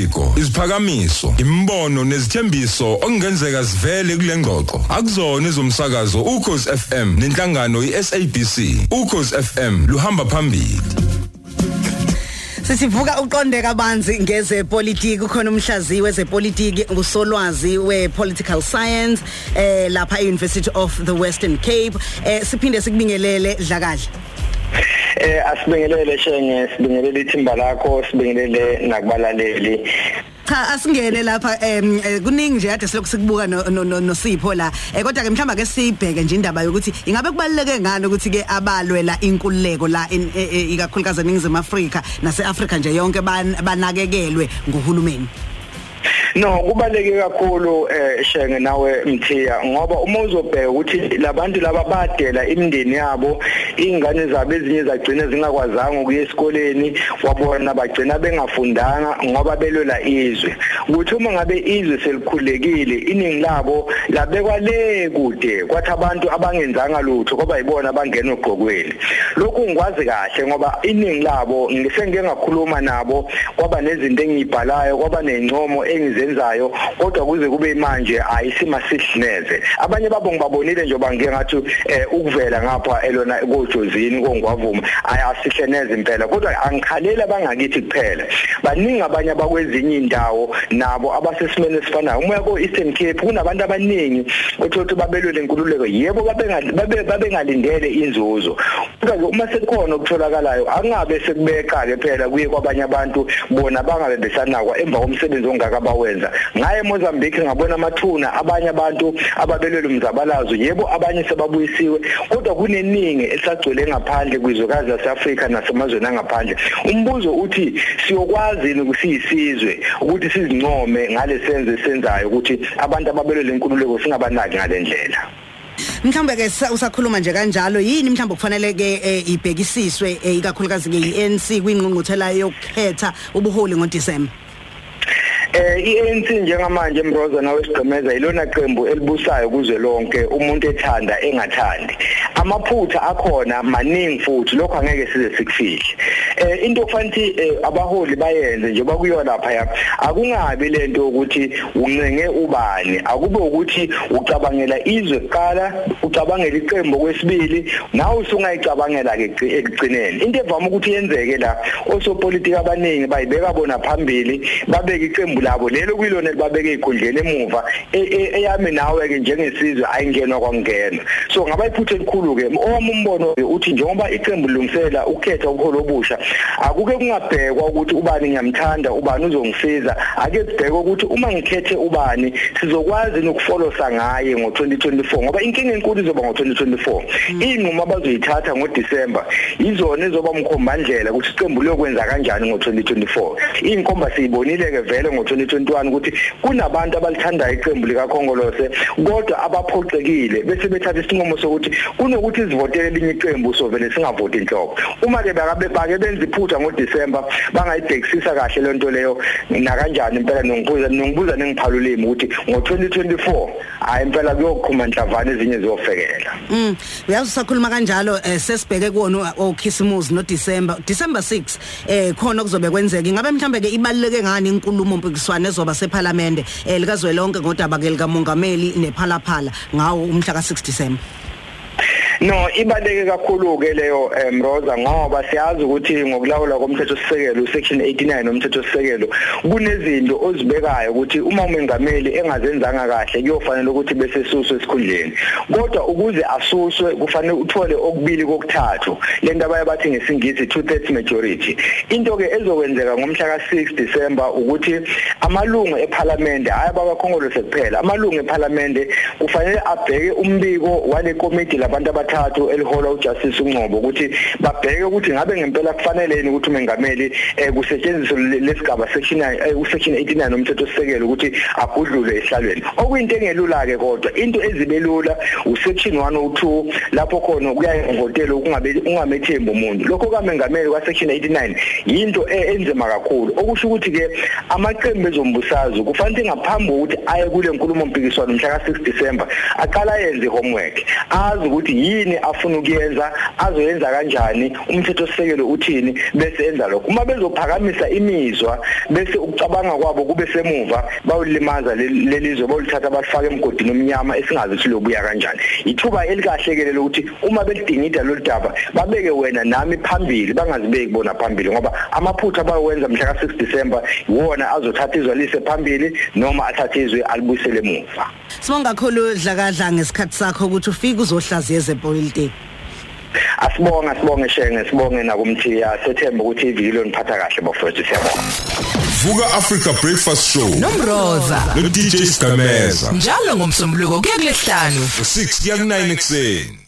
amasiko iziphakamiso imbono nezithembiso okungenzeka sivele kule ngxoxo. Akuzona ezomsakazo ukhozi FM nenhlangano iSABC ukhozi FM luhamba phambili. Sisivuka uqonde kabanzi ngezepolitiki. Ukhona umhlaziyi wezepolitiki usolwazi wepolitical science eh lapha eUniversity of the Western Cape. Eh siphinde sikubingelele dlakahle eh asibingelele shenge sibingelele ithimba lakho sibingelele nakubalaleli. Cha asingene lapha em kuningi nje kade silokhu sikubuka noSipho la. Eh kodwa ke mhlamba ke sibheke nje indaba yokuthi ingabe kubaluleke ngani ukuthi ke abalwela inkululeko la ikakhulukazi eningizimu Afrika naseAfrika nje yonke banakekelwe nguhulumeni? No kubaleke kakhulu eh shenge nawe Mthiya ngoba uma uzobheka ukuthi labantu laba badela imindeni yabo ingane zabo ezinye zagcina zingakwazanga ukuya esikoleni wabona bagcina bengafundanga ngoba belwela izwe. Ukuthi uma ngabe izwe selikhulekile iningi labo labekwa le kude kwathi abantu abangenzanga lutho ngoba yibona abangena ogqokweni. Lokhu ngikwazi kahle ngoba iningi labo ngisengeke ngakhuluma nabo kwaba nezinto engiyibhalayo kwaba nencomo engizenzayo kodwa kuze kube manje ayisima sihlineze abanye babo ngibabonile nje bangiye ngathi ukuvela ngapha elona kojozini kongwavuma ayasihleneze impela. Kodwa angikhalela bangakithi kuphela. Baningi abanye abakwezinye indawo nabo abasesimene esifanayo. Umoya ko Eastern Cape kunabantu abaningi othothi babelwe lenkululeko yebo babe babengalindele inzuzo. Kodwa uma sekukhona okutholakalayo angabe sekubeka ke phela kuye kwabanye abantu bona bangabe besanakwa emva komsebenzi ongaka bawenza ngaye Mozambique ngabona amathuna abanye abantu ababelwe umzabalazo yebo abanye sebabuyisiwe kodwa kuneningi esagcwele ngaphandle kwizwekazi laseAfrika nasemazweni angaphandle. Umbuzo uthi siyokwazi ukusiyisizwe ukuthi sizincome ngale senze senzayo ukuthi abantu ababelwe lenkululeko singabanaki ngalendlela mhlawumbe ke usakhuluma nje kanjalo yini mhlawumbe kufanele ke ibhekisiswe ikakhulukazi ke iNC kwingqungquthela yokukhetha ubuholi ngoDisemba? Eh iANC njengamanje Mroza nawe sigqemeza ilona qembu elibusayo kuze lonke umuntu ethanda engathandi. Amaphutha akhona maningi futhi lokho angeke size sikufihle eh into okufanele abaholi bayenze nje bakuyo lapha ya akungabi lento ukuthi uncenge ubani. Akube ukuthi ucabangela izwe kuqala ucabangela iqembu kwesibili nawe usungayicabangela ke ekugcineni. Into evama ukuthi yenzeke la osopolitiki abaningi bayibeka bona phambili babeka iqembu labo lelo kuyilona libabeke ikhundleni emuva eyami nawe ke njengesizwe ayingenwa kwangena so ngaba iphuthe elikhulu ke owami umbono uthi njengoba iqembu lilungisela ukukhetha ukholo obusha akuke kungabhekwa ukuthi ubani ngiyamthanda ubani uzongisiza. Ake sibheke ukuthi uma ngikhethe ubani sizokwazi ukufolosa ngaye ngo2024 ngoba inkinga enkulu izoba ngo2024 inquma abazoyithatha ngoDisemba izona ezoba umkhombandlela ukuthi iqembu lokwenza kanjani ngo2024 inkomba siyibonile ke vele ngo2021 ukuthi kunabantu abalithandayo iqembu likaKhongolose kodwa abaphoxekile bese bethatha isinqumo sokuthi kunokuthi sivotele elinye iqembu sovele singavoti inhloko uma ke bakabe bake benza iphutha ngoDisemba bangayibhekisisa kahle lento leyo na kanjani impela? Nongibuza nongibuza nengiphalulimi ukuthi ngo2024 hayi impela kuyoqhuma inhlavana ezinye ziyofekela. Mm uyazi usakhuluma kanjalo sesibheke kuona okhisimusi no December December 6 eh khona kuzobe kwenzeka. Ingabe mhlambe ke ibaluleke ngani inkulumo mpikiswano ezoba seParliament eh likazwelonke ngodaba ke likamongameli nephalaphala ngawo umhla ka6 December. No ibaleke kakhulu ke leyo Mroza ngoba siyazi ukuthi ngokulawula komthetho sisekelo section 89 nomthetho sisekelo kunezinto ozibekayo ukuthi uma umengameli engazenzanga kahle kuyofanele ukuthi bese suswe esikhundleni. Kodwa ukuze asuswe kufanele uthole okubili kokuthathu lento abayabathi ngesingisi two thirds majority. Into ke ezokwenzeka ngomhla ka6 December ukuthi amalungu eParliament ayabaka khongolose kuphela amalungu eParliament kufanele abheke umbiko wale committee labantu abathathu elihola uJustice uNqobo ukuthi babheke ukuthi ngabe ngempela kufanele ukuthi umengameli kusetshenziswe lesigaba section usection 89 nomthetho sisekelo ukuthi agudlule esihlalweni okuyinto engelula ke kodwa into ezibelula usection 102 lapho khona kuyayivotela ukungabe ungamethemba umuntu. Lokho kamengameli kwa section 89 into enzima kakhulu. Okusho ukuthi ke amaqembu ezombusazwe kufanele ngaphambi kokuthi aye kule nkulumo mpikiswano mhla ka6 December aqala yenze homework azi ukuthi yini afuna ukuyenza azoyenza kanjani umthetho sisekelo uthini bese enza lokho. Uma bezophakamisa imizwa bese ukucabanga kwabo kube semuva bawulimaza lelizwe bawulithatha balifaka emgodini omnyama esingazi ukuthi lobuya kanjani. Ithuba elikahle ke lokuthi uma belidingida lo daba babeke wena nami phambili bangazibeki bona phambili ngoba amaphutha bayowenza mhla ka 6 December iwona azothatha izwalise phambili noma athathe izwe alibuyisele emuva. Sibonga kakhulu dlakadla ngesikhathi sakho ukuthi ufike uzohlaziya ezepolitiki asibonga sibonge shenge sibonge nakumthiya. Sethemba ukuthi iviki loniphatha kahle bafowethu siyabonga. Vuka Africa Breakfast Show. Nomroza. No DJ Skameza njalo ngomsombuluko kuya kulesihlanu 6 kuya ku9 ekseni